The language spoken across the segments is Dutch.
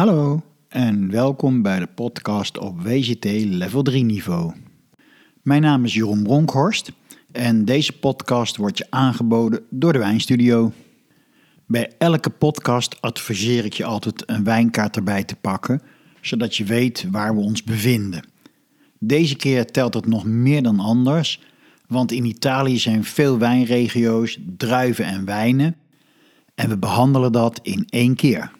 Hallo en welkom bij de podcast op WGT Level 3 niveau. Mijn naam is Jeroen Bronkhorst en deze podcast wordt je aangeboden door de Wijnstudio. Bij elke podcast adviseer ik je altijd een wijnkaart erbij te pakken, zodat je weet waar we ons bevinden. Deze keer telt het nog meer dan anders, want in Italië zijn veel wijnregio's, druiven en wijnen en we behandelen dat in één keer.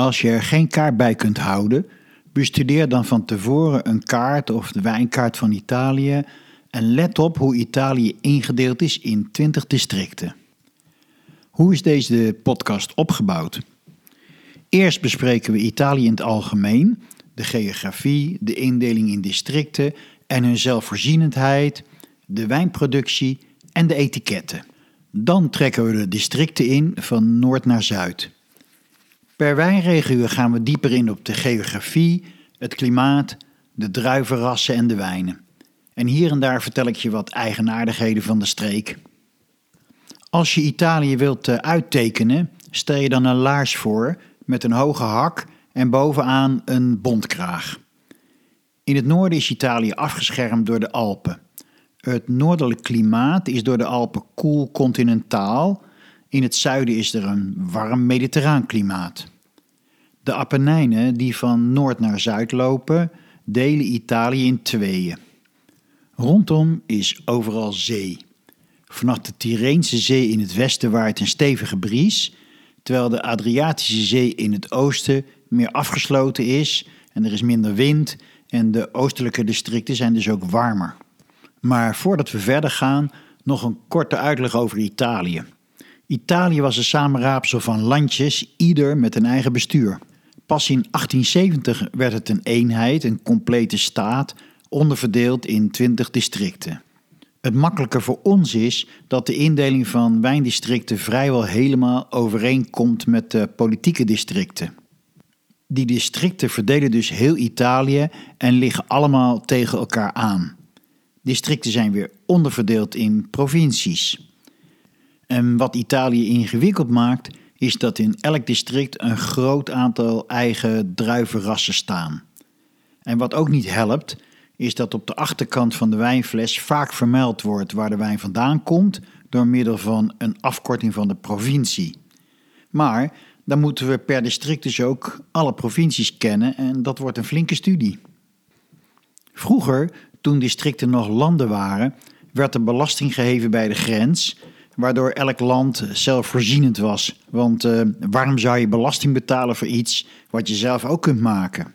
Als je er geen kaart bij kunt houden, bestudeer dan van tevoren een kaart of de wijnkaart van Italië en let op hoe Italië ingedeeld is in 20 districten. Hoe is deze podcast opgebouwd? Eerst bespreken we Italië in het algemeen, de geografie, de indeling in districten en hun zelfvoorzienendheid, de wijnproductie en de etiketten. Dan trekken we de districten in van noord naar zuid. Per wijnregio gaan we dieper in op de geografie, het klimaat, de druivenrassen en de wijnen. En hier en daar vertel ik je wat eigenaardigheden van de streek. Als je Italië wilt eh, uittekenen, stel je dan een laars voor met een hoge hak en bovenaan een bontkraag. In het noorden is Italië afgeschermd door de Alpen. Het noordelijk klimaat is door de Alpen koel continentaal. In het zuiden is er een warm mediterraan klimaat. De Apennijnen die van noord naar zuid lopen, delen Italië in tweeën. Rondom is overal zee. Vanaf de Tyreense zee in het westen waait een stevige bries, terwijl de Adriatische zee in het oosten meer afgesloten is en er is minder wind en de oostelijke districten zijn dus ook warmer. Maar voordat we verder gaan, nog een korte uitleg over Italië. Italië was een samenraapsel van landjes, ieder met een eigen bestuur. Pas in 1870 werd het een eenheid, een complete staat, onderverdeeld in 20 districten. Het makkelijker voor ons is dat de indeling van wijndistricten vrijwel helemaal overeenkomt met de politieke districten. Die districten verdelen dus heel Italië en liggen allemaal tegen elkaar aan. Districten zijn weer onderverdeeld in provincies. En wat Italië ingewikkeld maakt, is dat in elk district een groot aantal eigen druivenrassen staan. En wat ook niet helpt, is dat op de achterkant van de wijnfles vaak vermeld wordt waar de wijn vandaan komt door middel van een afkorting van de provincie. Maar dan moeten we per district dus ook alle provincies kennen en dat wordt een flinke studie. Vroeger, toen districten nog landen waren, werd er belasting geheven bij de grens waardoor elk land zelfvoorzienend was. Want uh, waarom zou je belasting betalen voor iets wat je zelf ook kunt maken?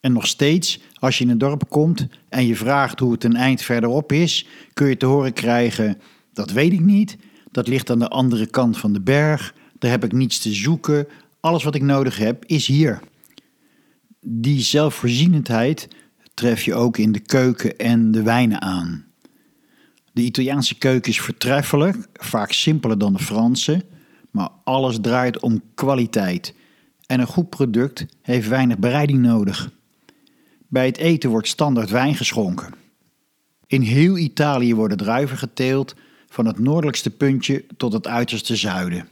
En nog steeds, als je in een dorp komt en je vraagt hoe het een eind verderop is, kun je te horen krijgen: dat weet ik niet, dat ligt aan de andere kant van de berg, daar heb ik niets te zoeken, alles wat ik nodig heb is hier. Die zelfvoorzienendheid tref je ook in de keuken en de wijnen aan. De Italiaanse keuken is vertreffelijk, vaak simpeler dan de Franse, maar alles draait om kwaliteit. En een goed product heeft weinig bereiding nodig. Bij het eten wordt standaard wijn geschonken. In heel Italië worden druiven geteeld, van het noordelijkste puntje tot het uiterste zuiden.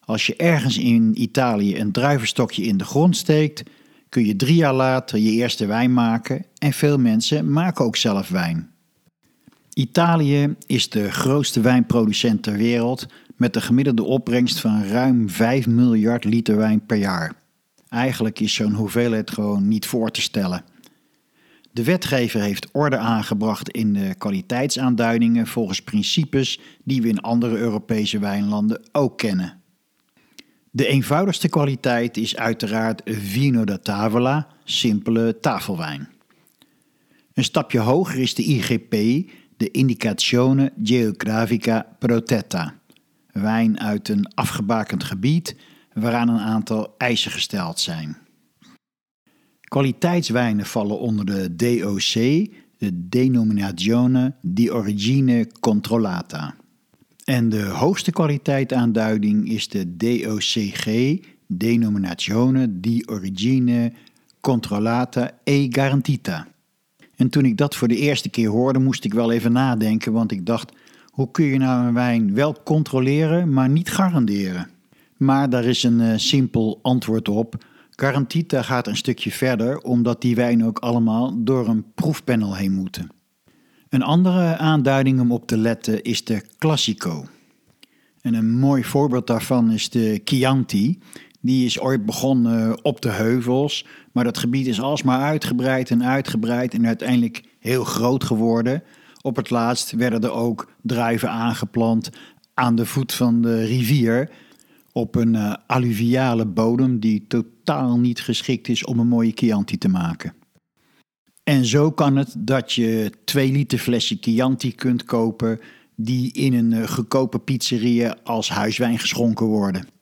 Als je ergens in Italië een druivenstokje in de grond steekt, kun je drie jaar later je eerste wijn maken en veel mensen maken ook zelf wijn. Italië is de grootste wijnproducent ter wereld met een gemiddelde opbrengst van ruim 5 miljard liter wijn per jaar. Eigenlijk is zo'n hoeveelheid gewoon niet voor te stellen. De wetgever heeft orde aangebracht in de kwaliteitsaanduidingen volgens principes die we in andere Europese wijnlanden ook kennen. De eenvoudigste kwaliteit is uiteraard Vino da Tavola, simpele tafelwijn. Een stapje hoger is de IGP, de Indicazione Geografica Protetta, wijn uit een afgebakend gebied waaraan een aantal eisen gesteld zijn. Kwaliteitswijnen vallen onder de DOC, de Denominazione di Origine Controllata. En de hoogste kwaliteitaanduiding is de DOCG, Denominazione di Origine Controllata e Garantita. En toen ik dat voor de eerste keer hoorde, moest ik wel even nadenken, want ik dacht: hoe kun je nou een wijn wel controleren, maar niet garanderen? Maar daar is een uh, simpel antwoord op. Garantita gaat een stukje verder omdat die wijnen ook allemaal door een proefpanel heen moeten. Een andere aanduiding om op te letten is de Classico. En een mooi voorbeeld daarvan is de Chianti. Die is ooit begonnen op de heuvels, maar dat gebied is alsmaar uitgebreid en uitgebreid en uiteindelijk heel groot geworden. Op het laatst werden er ook druiven aangeplant aan de voet van de rivier op een uh, alluviale bodem die totaal niet geschikt is om een mooie Chianti te maken. En zo kan het dat je 2 liter flesje Chianti kunt kopen die in een uh, goedkope pizzeria als huiswijn geschonken worden.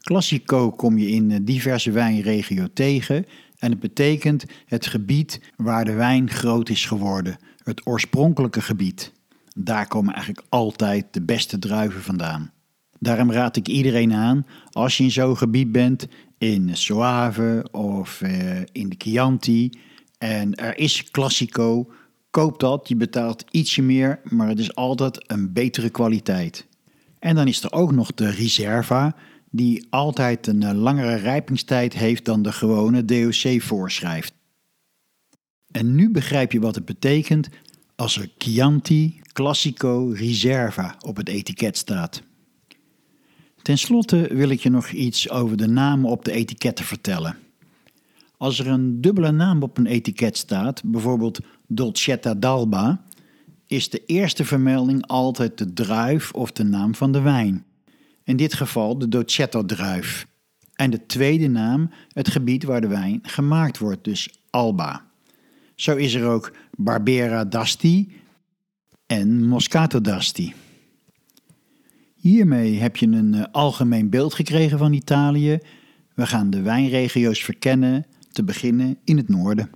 Classico kom je in uh, diverse wijnregio tegen en het betekent het gebied waar de wijn groot is geworden, het oorspronkelijke gebied. Daar komen eigenlijk altijd de beste druiven vandaan. Daarom raad ik iedereen aan, als je in zo'n gebied bent, in Soave of uh, in de Chianti, en er is Classico, koop dat. Je betaalt ietsje meer, maar het is altijd een betere kwaliteit. En dan is er ook nog de Reserva, die altijd een eh, langere rijpingstijd heeft dan de gewone DOC voorschrijft. En nu begrijp je wat het betekent als er Chianti Classico Reserva op het etiket staat. Ten slotte wil ik je nog iets over de namen op de etiketten vertellen. Als er een dubbele naam op een etiket staat, bijvoorbeeld Dolcetta d'Alba, is de eerste vermelding altijd de druif of de naam van de wijn. In dit geval de Dolcetto-druif. En de tweede naam het gebied waar de wijn gemaakt wordt, dus Alba. Zo is er ook Barbera d'Asti en Moscato d'Asti. Hiermee heb je een eh, algemeen beeld gekregen van Italië. We gaan de wijnregio's verkennen, te beginnen in het noorden.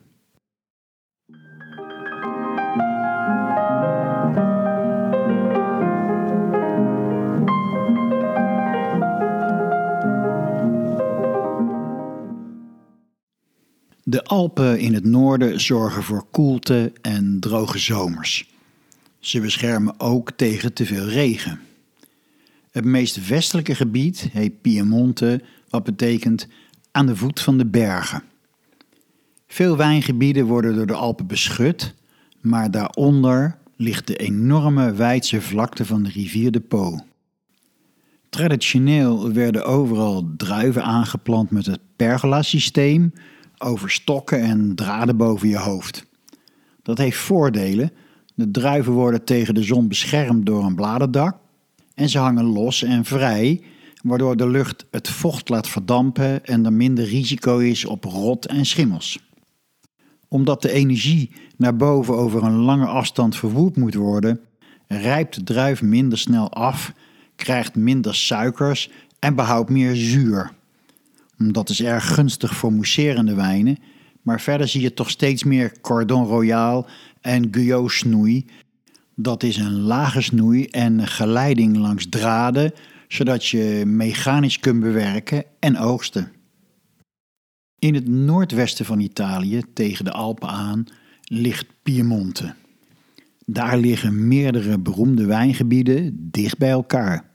De Alpen in het noorden zorgen voor koelte en droge zomers. Ze beschermen ook tegen te veel regen. Het meest westelijke gebied heet Piemonte, wat betekent aan de voet van de bergen. Veel wijngebieden worden door de Alpen beschut, maar daaronder ligt de enorme wijdse vlakte van de rivier de Po. Traditioneel werden overal druiven aangeplant met het pergola-systeem over stokken en draden boven je hoofd. Dat heeft voordelen. De druiven worden tegen de zon beschermd door een bladerdak en ze hangen los en vrij, waardoor de lucht het vocht laat verdampen en er minder risico is op rot en schimmels. Omdat de energie naar boven over een lange afstand verwoed moet worden, rijpt de druif minder snel af, krijgt minder suikers en behoudt meer zuur. Dat is erg gunstig voor mousserende wijnen, maar verder zie je toch steeds meer Cordon Royal en Guyot snoei dat is een lage snoei en geleiding langs draden, zodat je mechanisch kunt bewerken en oogsten. In het noordwesten van Italië, tegen de Alpen aan, ligt Piemonte. Daar liggen meerdere beroemde wijngebieden dicht bij elkaar.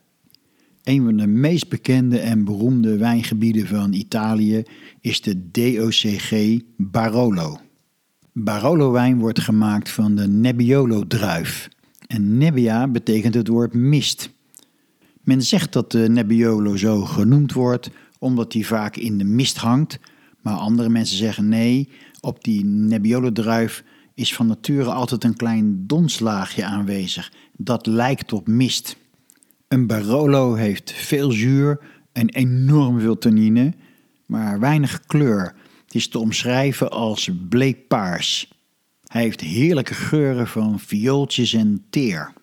Een van de meest bekende en beroemde wijngebieden van Italië is de DOCG Barolo. Barolo-wijn wordt gemaakt van de Nebbiolo-druif. En Nebbia betekent het woord mist. Men zegt dat de Nebbiolo zo genoemd wordt omdat hij vaak in de mist hangt, maar andere mensen zeggen nee, op die Nebbiolo-druif is van nature altijd een klein donslaagje aanwezig. Dat lijkt op mist. Een Barolo heeft veel zuur en enorm veel tannine, maar weinig kleur. Het is te omschrijven als bleekpaars. Hij heeft heerlijke geuren van viooltjes en teer.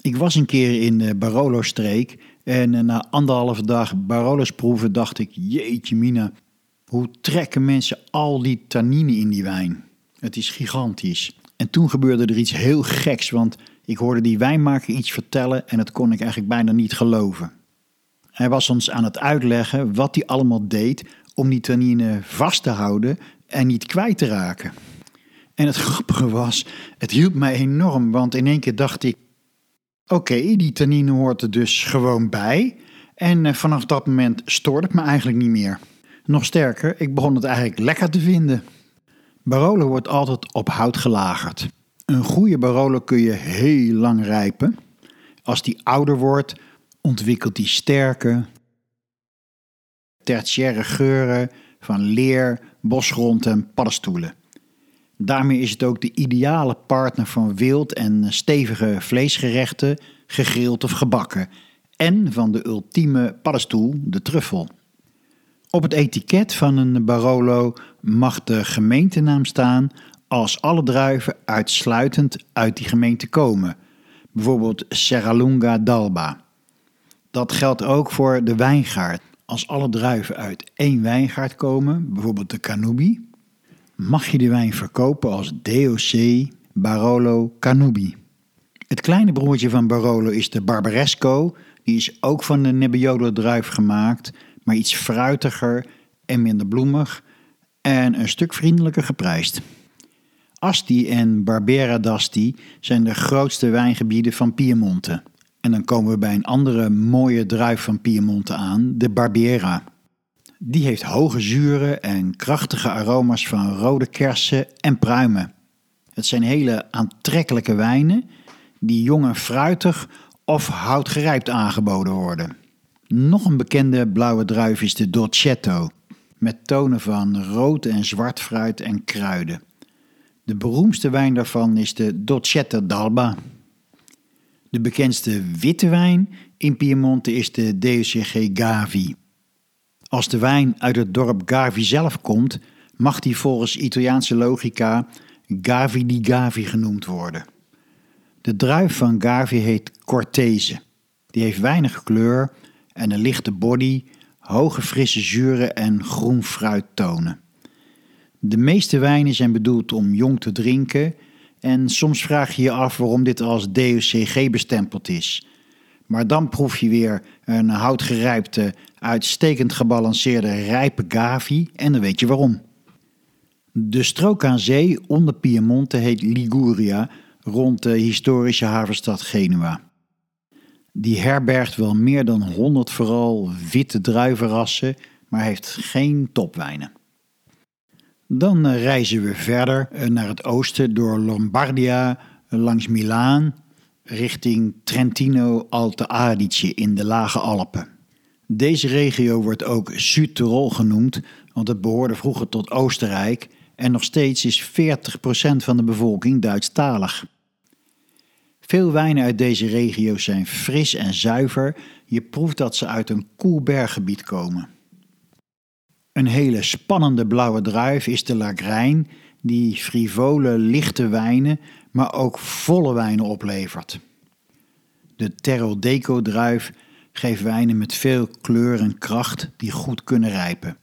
Ik was een keer in de Barolo-streek en eh, na anderhalve dag Barolo's proeven dacht ik, jeetje mina, hoe trekken mensen al die tannine in die wijn? Het is gigantisch. En toen gebeurde er iets heel geks, want ik hoorde die wijnmaker iets vertellen en dat kon ik eigenlijk bijna niet geloven. Hij was ons aan het uitleggen wat hij allemaal deed om die tannine vast te houden en niet kwijt te raken. En het grappige was, het hielp mij enorm, want in één keer dacht ik: oké, die tannine hoort er dus gewoon bij. En eh, vanaf dat moment stoorde het me eigenlijk niet meer. Nog sterker, ik begon het eigenlijk lekker te vinden. Barolo wordt altijd op hout gelagerd. Een goede Barolo kun je heel lang rijpen. Als die ouder wordt, ontwikkelt die sterke, tertiaire geuren van leer, bosgrond en paddenstoelen. Daarmee is het ook de ideale partner van wild en stevige vleesgerechten, gegrild of gebakken. En van de ultieme paddenstoel, de truffel. Op het etiket van een Barolo mag de gemeentenaam staan als alle druiven uitsluitend uit die gemeente komen. Bijvoorbeeld Serralunga d'Alba. Dat geldt ook voor de wijngaard. Als alle druiven uit één wijngaard komen, bijvoorbeeld de Canubi, mag je de wijn verkopen als DOC Barolo Canubi. Het kleine broertje van Barolo is de Barbaresco. Die is ook van de Nebbiolo druif gemaakt, maar iets fruitiger en minder bloemig en een stuk vriendelijker geprijsd. Asti en Barbera d'Asti zijn de grootste wijngebieden van Piemonte. En dan komen we bij een andere mooie druif van Piemonte aan, de Barbera. Die heeft hoge zuren en krachtige aroma's van rode kersen en pruimen. Het zijn hele aantrekkelijke wijnen die jong en fruitig of houtgerijpt aangeboden worden. Nog een bekende blauwe druif is de Dolcetto, met tonen van rood en zwart fruit en kruiden. De beroemdste wijn daarvan is de Dolcetto d'Alba. De bekendste witte wijn in Piemonte is de DOCG Gavi. Als de wijn uit het dorp Gavi zelf komt, mag die volgens Italiaanse logica Gavi di Gavi genoemd worden. De druif van Gavi heet Cortese. Die heeft weinig kleur en een lichte body, hoge frisse zuren en groen fruittonen. De meeste wijnen zijn bedoeld om jong te drinken en soms vraag je je af waarom dit als DOCG bestempeld is. Maar dan proef je weer een houtgerijpte, uitstekend gebalanceerde rijpe Gavi en dan weet je waarom. De strook aan zee onder Piemonte heet Liguria, rond de historische havenstad Genua. Die herbergt wel meer dan 100 vooral witte druivenrassen, maar heeft geen topwijnen. Dan eh, reizen we verder eh, naar het oosten door Lombardia, langs Milaan, richting Trentino Alte Adige in de Lage Alpen. Deze regio wordt ook Südtirol genoemd, want het behoorde vroeger tot Oostenrijk en nog steeds is 40% van de bevolking Duitsstalig. Veel wijnen uit deze regio zijn fris en zuiver. Je proeft dat ze uit een koel berggebied komen. Een hele spannende blauwe druif is de Lagrijn, die frivole, lichte wijnen, maar ook volle wijnen oplevert. De Terro Deco druif geeft wijnen met veel kleur en kracht die goed kunnen rijpen.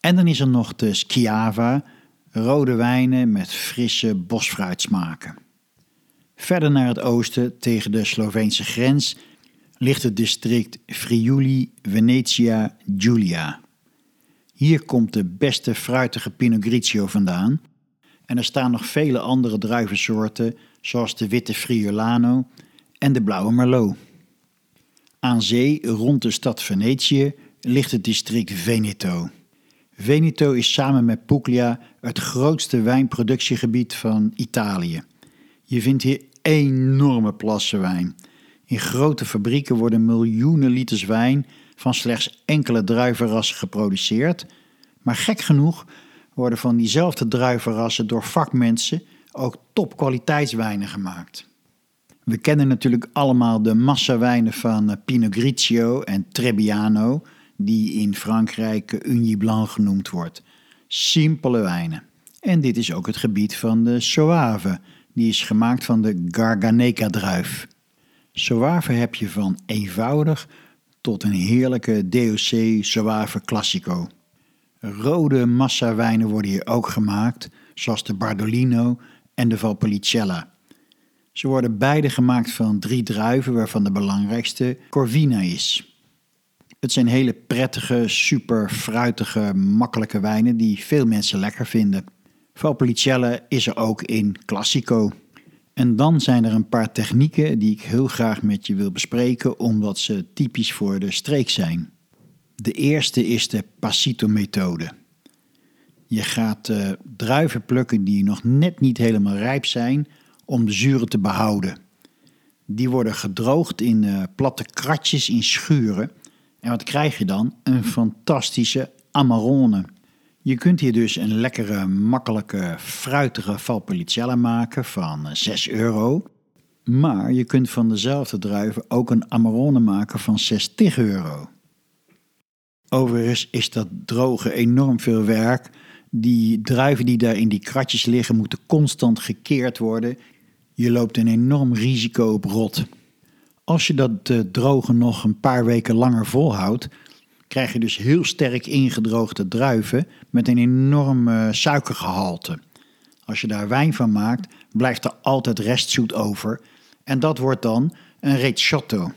En dan is er nog de Schiava, rode wijnen met frisse bosfruitsmaken. Verder naar het oosten, tegen de Sloveense grens, ligt het district Friuli Venetia Giulia. Hier komt de beste fruitige Pinot Grigio vandaan. En er staan nog vele andere druivensoorten, zoals de witte Friulano en de blauwe Merlot. Aan zee, rond de stad Venetië, ligt het district Veneto. Veneto is samen met Puglia het grootste wijnproductiegebied van Italië. Je vindt hier enorme plassen wijn. In grote fabrieken worden miljoenen liters wijn van slechts enkele druivenrassen geproduceerd, maar gek genoeg worden van diezelfde druivenrassen door vakmensen ook topkwaliteitswijnen gemaakt. We kennen natuurlijk allemaal de massawijnen van eh, Pinot Grigio en Trebbiano, die in Frankrijk Unie Blanc genoemd wordt. Simpele wijnen. En dit is ook het gebied van de Soave, die is gemaakt van de Garganeka-druif. Soave heb je van eenvoudig tot een heerlijke DOC Soave Classico. Rode massawijnen worden hier ook gemaakt, zoals de Bardolino en de Valpolicella. Ze worden beide gemaakt van drie druiven, waarvan de belangrijkste Corvina is. Het zijn hele prettige, super fruitige, makkelijke wijnen die veel mensen lekker vinden. Valpolicella is er ook in Classico. En dan zijn er een paar technieken die ik heel graag met je wil bespreken, omdat ze typisch voor de streek zijn. De eerste is de Passito-methode. Je gaat uh, druiven plukken die nog net niet helemaal rijp zijn om de zuren te behouden. Die worden gedroogd in uh, platte kratjes in schuren. En wat krijg je dan? Een fantastische Amarone. Je kunt hier dus een lekkere, makkelijke, fruitige Valpolicella maken van 6 eh, euro. Maar je kunt van dezelfde druiven ook een Amarone maken van 60 euro. Overigens is dat drogen enorm veel werk. Die druiven die daar in die kratjes liggen moeten constant gekeerd worden. Je loopt een enorm risico op rot. Als je dat uh, drogen nog een paar weken langer volhoudt, krijg je dus heel sterk ingedroogde druiven met een enorm uh, suikergehalte. Als je daar wijn van maakt, blijft er altijd restzoet over. En dat wordt dan een recioto,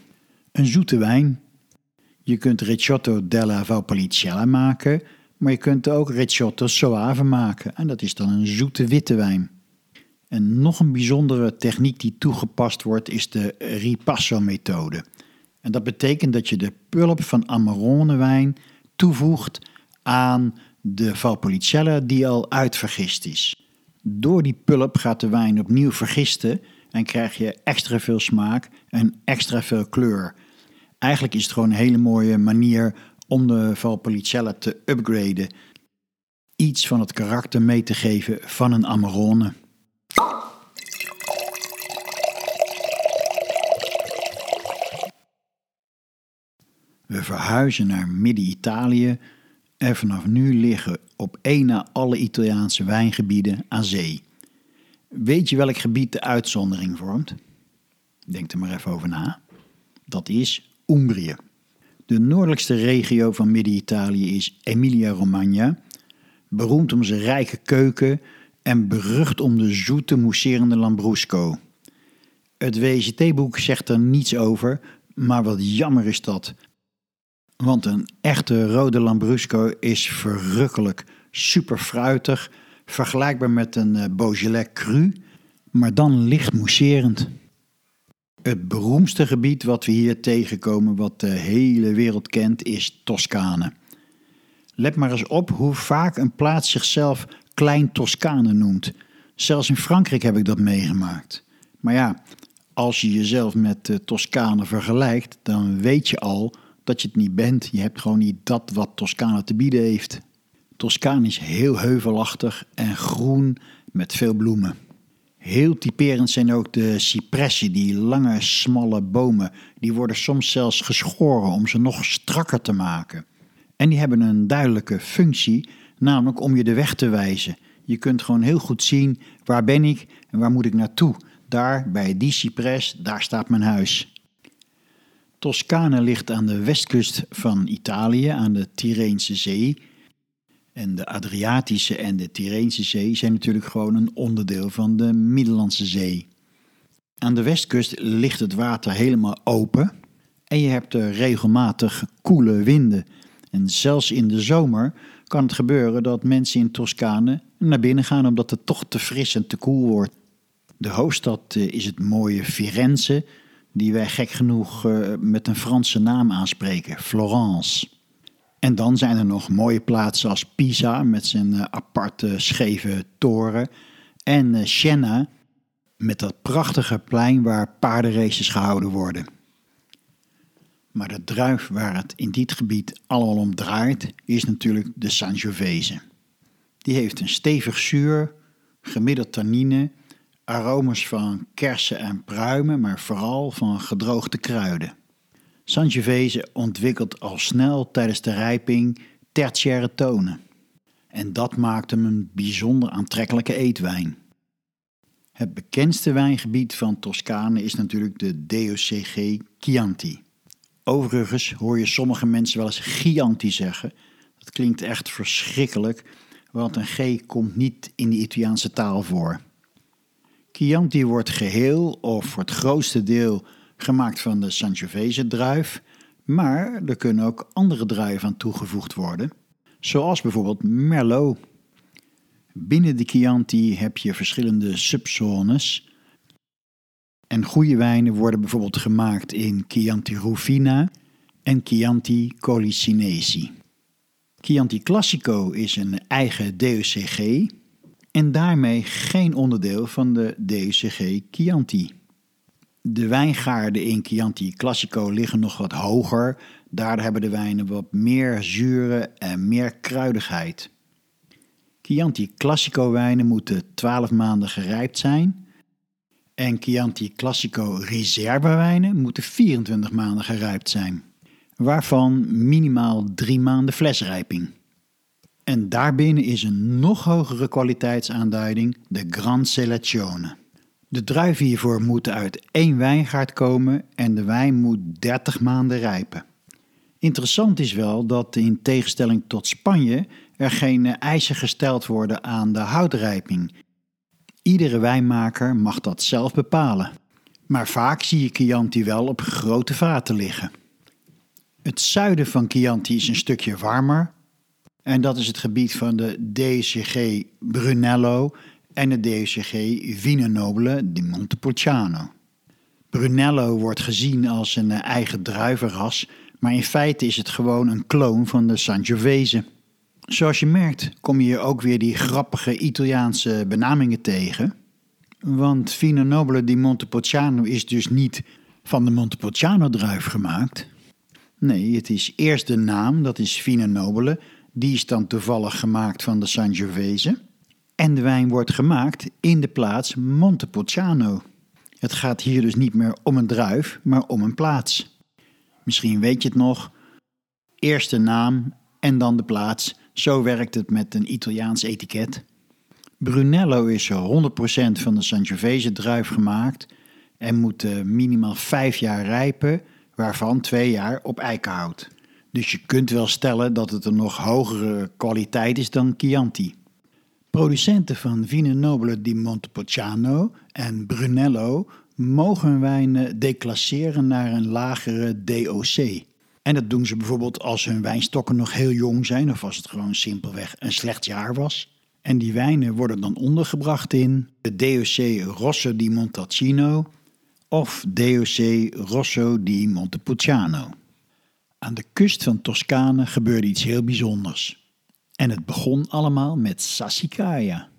een zoete wijn. Je kunt recioto della Valpolicella maken, maar je kunt ook recioto soave maken. En dat is dan een zoete witte wijn. En nog een bijzondere techniek die toegepast wordt is de ripasso-methode. En dat betekent dat je de pulp van Amarone wijn toevoegt aan de Valpolicella die al uitvergist is. Door die pulp gaat de wijn opnieuw vergisten en krijg je extra veel smaak en extra veel kleur. Eigenlijk is het gewoon een hele mooie manier om de Valpolicella te upgraden. Iets van het karakter mee te geven van een Amarone. We verhuizen naar Midden-Italië en vanaf nu liggen op één na alle Italiaanse wijngebieden aan zee. Weet je welk gebied de uitzondering vormt? Denk er maar even over na. Dat is Umbrië. De noordelijkste regio van Midden-Italië is Emilia-Romagna, beroemd om zijn rijke keuken en berucht om de zoete mousserende Lambrusco. Het WGT-boek zegt er niets over, maar wat jammer is dat, want een echte rode Lambrusco is verrukkelijk, super fruitig, vergelijkbaar met een uh, Beaujolais cru, maar dan licht mousserend. Het beroemdste gebied wat we hier tegenkomen, wat de hele wereld kent, is Toscane. Let maar eens op hoe vaak een plaats zichzelf Klein Toscane noemt. Zelfs in Frankrijk heb ik dat meegemaakt. Maar ja, als je jezelf met uh, Toscane vergelijkt, dan weet je al dat je het niet bent. Je hebt gewoon niet dat wat Toscane te bieden heeft. Toscane is heel heuvelachtig en groen met veel bloemen. Heel typerend zijn ook de cipressen, die lange, smalle bomen. Die worden soms zelfs geschoren om ze nog strakker te maken. En die hebben een duidelijke functie, namelijk om je de weg te wijzen. Je kunt gewoon heel goed zien waar ben ik en waar moet ik naartoe. Daar, bij die cipres, daar staat mijn huis. Toscane ligt aan de westkust van Italië, aan de Tyreense Zee. En de Adriatische en de Tyreense Zee zijn natuurlijk gewoon een onderdeel van de Middellandse Zee. Aan de westkust ligt het water helemaal open en je hebt er regelmatig koele winden. En zelfs in de zomer kan het gebeuren dat mensen in Toscane naar binnen gaan omdat het toch te fris en te koel wordt. De hoofdstad eh, is het mooie Firenze, die wij gek genoeg uh, met een Franse naam aanspreken, Florence. En dan zijn er nog mooie plaatsen als Pisa met zijn uh, aparte scheve toren en uh, Siena met dat prachtige plein waar paardenraces gehouden worden. Maar de druif waar het in dit gebied allemaal om draait, is natuurlijk de Sangiovese. Die heeft een stevig zuur, gemiddeld tannine aromas van kersen en pruimen, maar vooral van gedroogde kruiden. Sangiovese ontwikkelt al snel tijdens de rijping tertiaire tonen. En dat maakt hem een bijzonder aantrekkelijke eetwijn. Het bekendste wijngebied van Toscane is natuurlijk de DOCG Chianti. Overigens hoor je sommige mensen wel eens Chianti zeggen. Dat klinkt echt verschrikkelijk, want een G komt niet in de Italiaanse taal voor. Chianti wordt geheel of voor het grootste deel gemaakt van de Sangiovese druif, maar er kunnen ook andere druiven aan toegevoegd worden, zoals bijvoorbeeld Merlot. Binnen de Chianti heb je verschillende subzones. En goede wijnen worden bijvoorbeeld gemaakt in Chianti Rufina, en Chianti Colicinesi. Chianti Classico is een eigen DOCG en daarmee geen onderdeel van de DOCG Chianti. De wijngaarden in Chianti Classico liggen nog wat hoger. Daar hebben de wijnen wat meer zuren en meer kruidigheid. Chianti Classico wijnen moeten 12 maanden gerijpt zijn. En Chianti Classico Reserve wijnen moeten 24 maanden gerijpt zijn. Waarvan minimaal 3 maanden flesrijping. En daarbinnen is een nog hogere kwaliteitsaanduiding de Gran Selezione. De druiven hiervoor moeten uit één wijngaard komen en de wijn moet 30 maanden rijpen. Interessant is wel dat in tegenstelling tot Spanje er geen eisen gesteld worden aan de houtrijping. Iedere wijnmaker mag dat zelf bepalen. Maar vaak zie je Chianti wel op grote vaten liggen. Het zuiden van Chianti is een stukje warmer. En dat is het gebied van de DCG Brunello en de DCG Vino Nobile di Montepulciano. Brunello wordt gezien als een eigen druivenras, maar in feite is het gewoon een kloon van de Sangiovese. Zoals je merkt kom je hier ook weer die grappige Italiaanse benamingen tegen. Want Vino Nobile di Montepulciano is dus niet van de Montepulciano druif gemaakt. Nee, het is eerst de naam, dat is Vino Nobile. Die is dan toevallig gemaakt van de Sangiovese. En de wijn wordt gemaakt in de plaats Montepulciano. Het gaat hier dus niet meer om een druif, maar om een plaats. Misschien weet je het nog. Eerst de naam en dan de plaats. Zo werkt het met een Italiaans etiket. Brunello is 100% van de Sangiovese druif gemaakt en moet eh, minimaal 5 jaar rijpen, waarvan 2 jaar op eikenhout. Dus je kunt wel stellen dat het een nog hogere kwaliteit is dan Chianti. Producenten van Vino Nobile di Montepulciano en Brunello mogen wijnen declasseren naar een lagere DOC. En dat doen ze bijvoorbeeld als hun wijnstokken nog heel jong zijn of als het gewoon simpelweg een slecht jaar was. En die wijnen worden dan ondergebracht in de DOC Rosso di Montalcino of DOC Rosso di Montepulciano. Aan de kust van Toscane gebeurde iets heel bijzonders. En het begon allemaal met Sassicaia.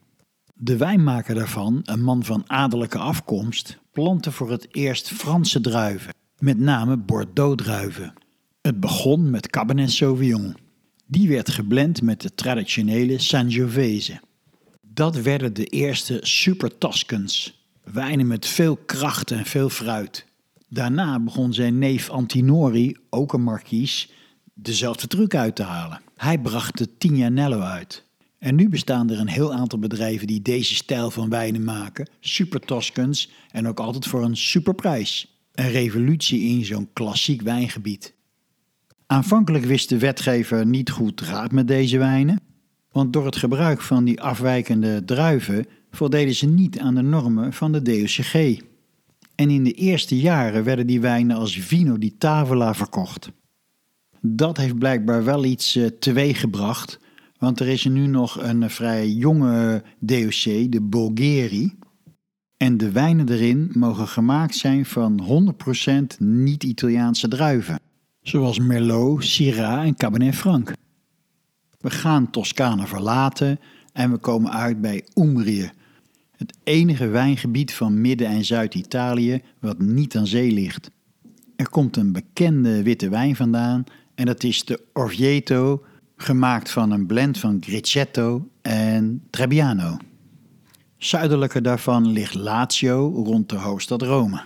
De wijnmaker daarvan, een man van adellijke afkomst, plantte voor het eerst Franse druiven, met name Bordeaux-druiven. Het begon met Cabernet Sauvignon. Die werd geblend met de traditionele Sangiovese. Dat werden de eerste Super Toscans, wijnen met veel kracht en veel fruit. Daarna begon zijn neef Antinori, ook een markies, dezelfde truc uit te halen. Hij bracht de Tignanello uit. En nu bestaan er een heel aantal bedrijven die deze stijl van wijnen maken, super Toscans en ook altijd voor een superprijs. Een revolutie in zo'n klassiek wijngebied. Aanvankelijk wist de wetgever niet goed raad met deze wijnen, want door het gebruik van die afwijkende druiven voldeden ze niet aan de normen van de DOCG. En in de eerste jaren werden die wijnen als vino di tavola verkocht. Dat heeft blijkbaar wel iets uh, teweeggebracht, want er is nu nog een vrij jonge DOC, de Bulgari. En de wijnen erin mogen gemaakt zijn van 100% niet-Italiaanse druiven, zoals Merlot, Syrah en Cabernet Franc. We gaan Toscane verlaten en we komen uit bij Umbrië, het enige wijngebied van Midden- en Zuid-Italië wat niet aan zee ligt. Er komt een bekende witte wijn vandaan en dat is de Orvieto, gemaakt van een blend van Gricetto en Trebbiano. Zuidelijker daarvan ligt Lazio rond de hoofdstad Rome.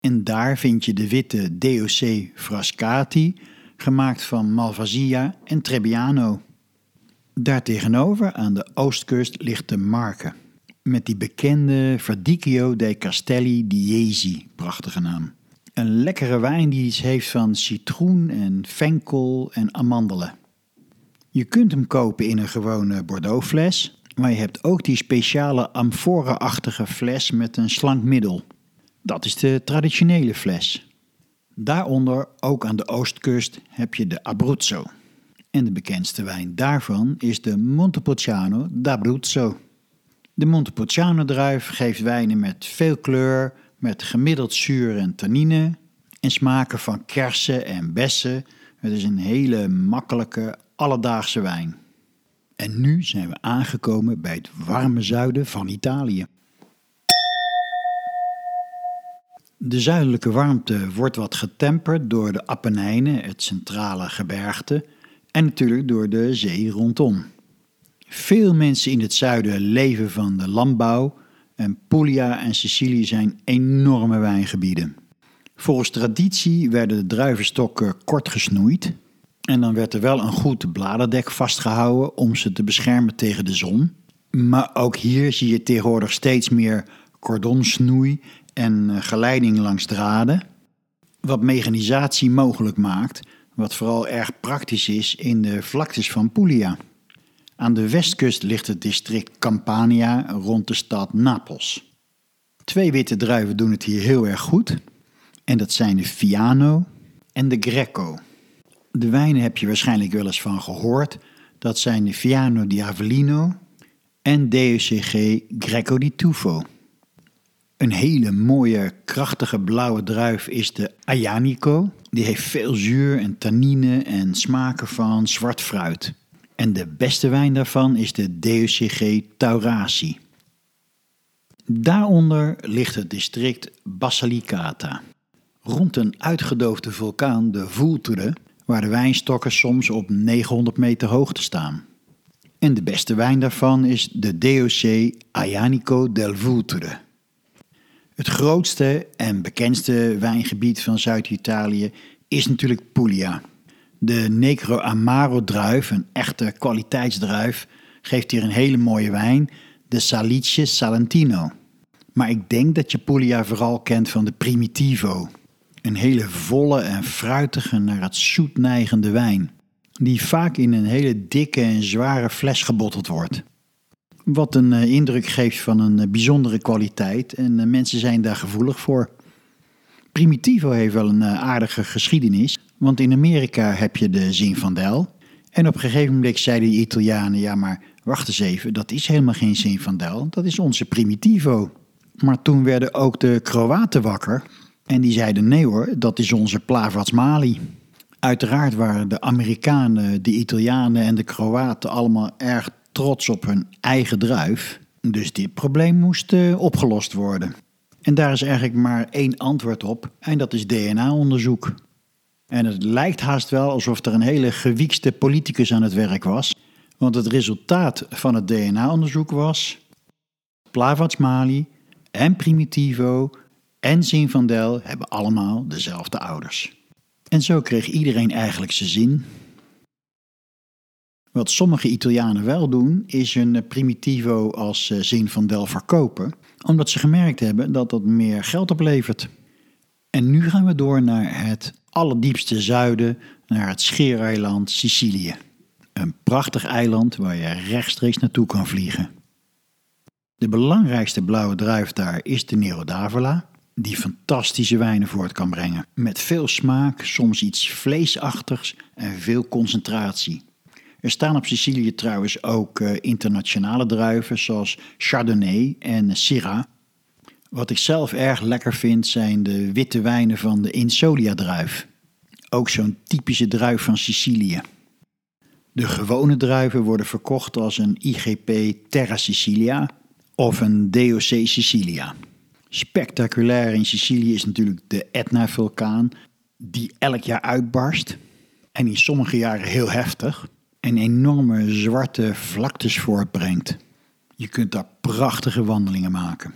En daar vind je de witte DOC Frascati, gemaakt van Malvasia en Trebbiano. Daartegenover aan de oostkust ligt de Marke, met die bekende Verdicchio dei Castelli di Jesi, prachtige naam. Een lekkere wijn die iets heeft van citroen en venkel en amandelen. Je kunt hem kopen in een gewone Bordeaux fles, maar je hebt ook die speciale amphore-achtige fles met een slank middel. Dat is de traditionele fles. Daaronder, ook aan de oostkust, heb je de Abruzzo. En de bekendste wijn daarvan is de Montepulciano d'Abruzzo. De Montepulciano druif geeft wijnen met veel kleur, met gemiddeld zuur en tannine en smaken van kersen en bessen. Het is een hele makkelijke, alledaagse wijn. En nu zijn we aangekomen bij het warme zuiden van Italië. De zuidelijke warmte wordt wat getemperd door de Apennijnen, het centrale gebergte, en natuurlijk door de zee rondom. Veel mensen in het zuiden leven van de landbouw en Puglia en Sicilië zijn enorme wijngebieden. Volgens traditie werden de druivenstokken kort gesnoeid en dan werd er wel een goed bladerdek vastgehouden om ze te beschermen tegen de zon. Maar ook hier zie je tegenwoordig steeds meer cordonsnoei en eh, geleiding langs draden, wat mechanisatie mogelijk maakt, wat vooral erg praktisch is in de vlaktes van Puglia. Aan de westkust ligt het district Campania rond de stad Napels. Twee witte druiven doen het hier heel erg goed. En dat zijn de Fiano en de Greco. De wijnen heb je waarschijnlijk wel eens van gehoord. Dat zijn de Fiano di Avellino en DOCG Greco di Tufo. Een hele mooie, krachtige blauwe druif is de Ayanico. Die heeft veel zuur en tannine en smaken van zwart fruit. En de beste wijn daarvan is de DOCG Taurasi. Daaronder ligt het district Basilicata. Rond een uitgedoofde vulkaan, de Vulture, waar de wijnstokken soms op 900 meter hoogte staan. En de beste wijn daarvan is de DOC Ayanico del Vulture. Het grootste en bekendste wijngebied van Zuid-Italië is natuurlijk Puglia. De Negro Amaro druif, een echte kwaliteitsdruif, geeft hier een hele mooie wijn, de Salice Salentino. Maar ik denk dat je Puglia vooral kent van de Primitivo. Een hele volle en fruitige naar het zoet neigende wijn, die vaak in een hele dikke en zware fles gebotteld wordt. Wat een uh, indruk geeft van een uh, bijzondere kwaliteit en uh, mensen zijn daar gevoelig voor. Primitivo heeft wel een aardige geschiedenis, want in Amerika heb je de Zinfandel. En op een gegeven moment zeiden de Italianen, ja maar wacht eens even, dat is helemaal geen Zinfandel, dat is onze Primitivo. Maar toen werden ook de Kroaten wakker en die zeiden nee hoor, dat is onze Plavats Mali. Uiteraard waren de Amerikanen, de Italianen en de Kroaten allemaal erg trots op hun eigen druif. Dus dit probleem moest uh, opgelost worden. En daar is eigenlijk maar één antwoord op, en dat is DNA-onderzoek. En het lijkt haast wel alsof er een hele gewiekste politicus aan het werk was, want het resultaat van het DNA-onderzoek was: Plavats Mali en Primitivo en Zinfandel hebben allemaal dezelfde ouders. En zo kreeg iedereen eigenlijk zijn zin. Wat sommige Italianen wel doen, is een Primitivo als eh, Zinfandel verkopen, omdat ze gemerkt hebben dat dat meer geld oplevert. En nu gaan we door naar het allerdiepste zuiden, naar het scheereiland Sicilië. Een prachtig eiland waar je rechtstreeks naartoe kan vliegen. De belangrijkste blauwe druif daar is de Nero d'Avola, die fantastische wijnen voort kan brengen. Met veel smaak, soms iets vleesachtigs en veel concentratie. Er staan op Sicilië trouwens ook uh, internationale druiven zoals Chardonnay en Syrah. Wat ik zelf erg lekker vind zijn de witte wijnen van de Insolia-druif. Ook zo'n typische druif van Sicilië. De gewone druiven worden verkocht als een IGP Terra Sicilia of een DOC Sicilia. Spectaculair in Sicilië is natuurlijk de Etna-vulkaan, die elk jaar uitbarst. En in sommige jaren heel heftig. En enorme zwarte vlaktes voortbrengt. Je kunt daar prachtige wandelingen maken.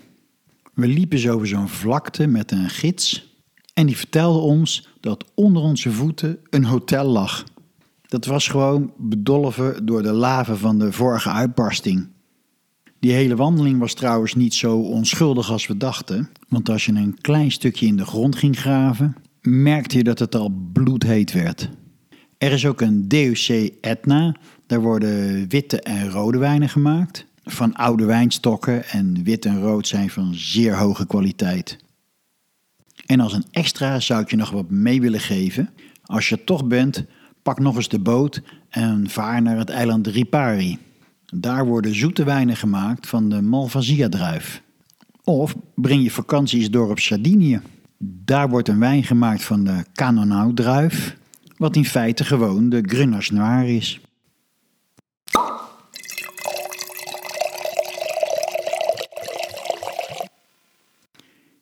We liepen zo over zo'n vlakte met een gids. En die vertelde ons dat onder onze voeten een hotel lag. Dat was gewoon bedolven door de lava van de vorige uitbarsting. Die hele wandeling was trouwens niet zo onschuldig als we dachten. Want als je een klein stukje in de grond ging graven, merkte je dat het al bloedheet werd. Er is ook een DUC Etna. Daar worden witte en rode wijnen gemaakt. Van oude wijnstokken en wit en rood zijn van zeer hoge kwaliteit. En als een extra zou ik je nog wat mee willen geven. Als je toch bent, pak nog eens de boot en vaar naar het eiland Ripari. Daar worden zoete wijnen gemaakt van de Malvasia-druif. Of breng je vakanties door op Sardinië. Daar wordt een wijn gemaakt van de Canonau-druif, wat in feite gewoon de Grenache Noir is.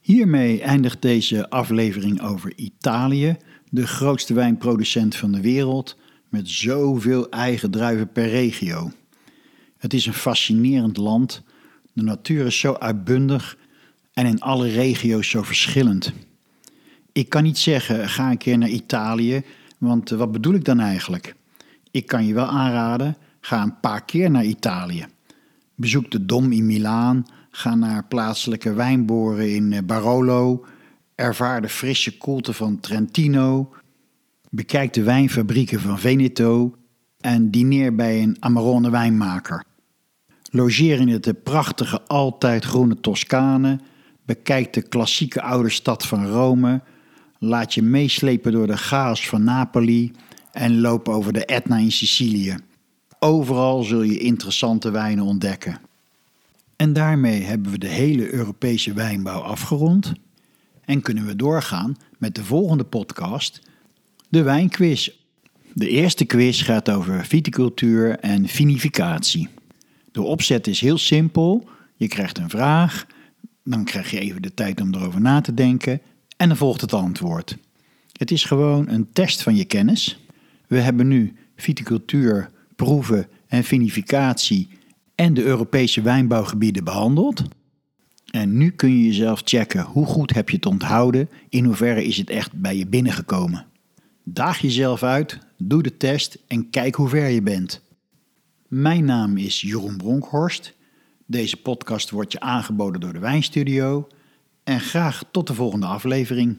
Hiermee eindigt deze aflevering over Italië, de grootste wijnproducent van de wereld, met zoveel eigen druiven per regio. Het is een fascinerend land. De natuur is zo uitbundig en in alle regio's zo verschillend. Ik kan niet zeggen, ga een keer naar Italië, want eh, wat bedoel ik dan eigenlijk? Ik kan je wel aanraden, ga een paar keer naar Italië. Bezoek de Dom in Milaan, ga naar plaatselijke wijnboren in eh, Barolo, ervaar de frisse koelte van Trentino, bekijk de wijnfabrieken van Veneto en dineer bij een Amarone wijnmaker. Logeer in de prachtige altijd groene Toscane, bekijk de klassieke oude stad van Rome, laat je meeslepen door de chaos van Napoli en loop over de Etna in Sicilië. Overal zul je interessante wijnen ontdekken. En daarmee hebben we de hele Europese wijnbouw afgerond en kunnen we doorgaan met de volgende podcast, de wijnquiz. De eerste quiz gaat over viticultuur en vinificatie. De opzet is heel simpel. Je krijgt een vraag, dan krijg je even de tijd om erover na te denken en dan volgt het antwoord. Het is gewoon een test van je kennis. We hebben nu viticultuur, proeven en vinificatie en de Europese wijnbouwgebieden behandeld. En nu kun je jezelf checken hoe goed heb je het onthouden, in hoeverre is het echt bij je binnengekomen. Daag jezelf uit, doe de test en kijk hoe ver je bent. Mijn naam is Jeroen Bronkhorst. Deze podcast wordt je aangeboden door de Wijnstudio en graag tot de volgende aflevering.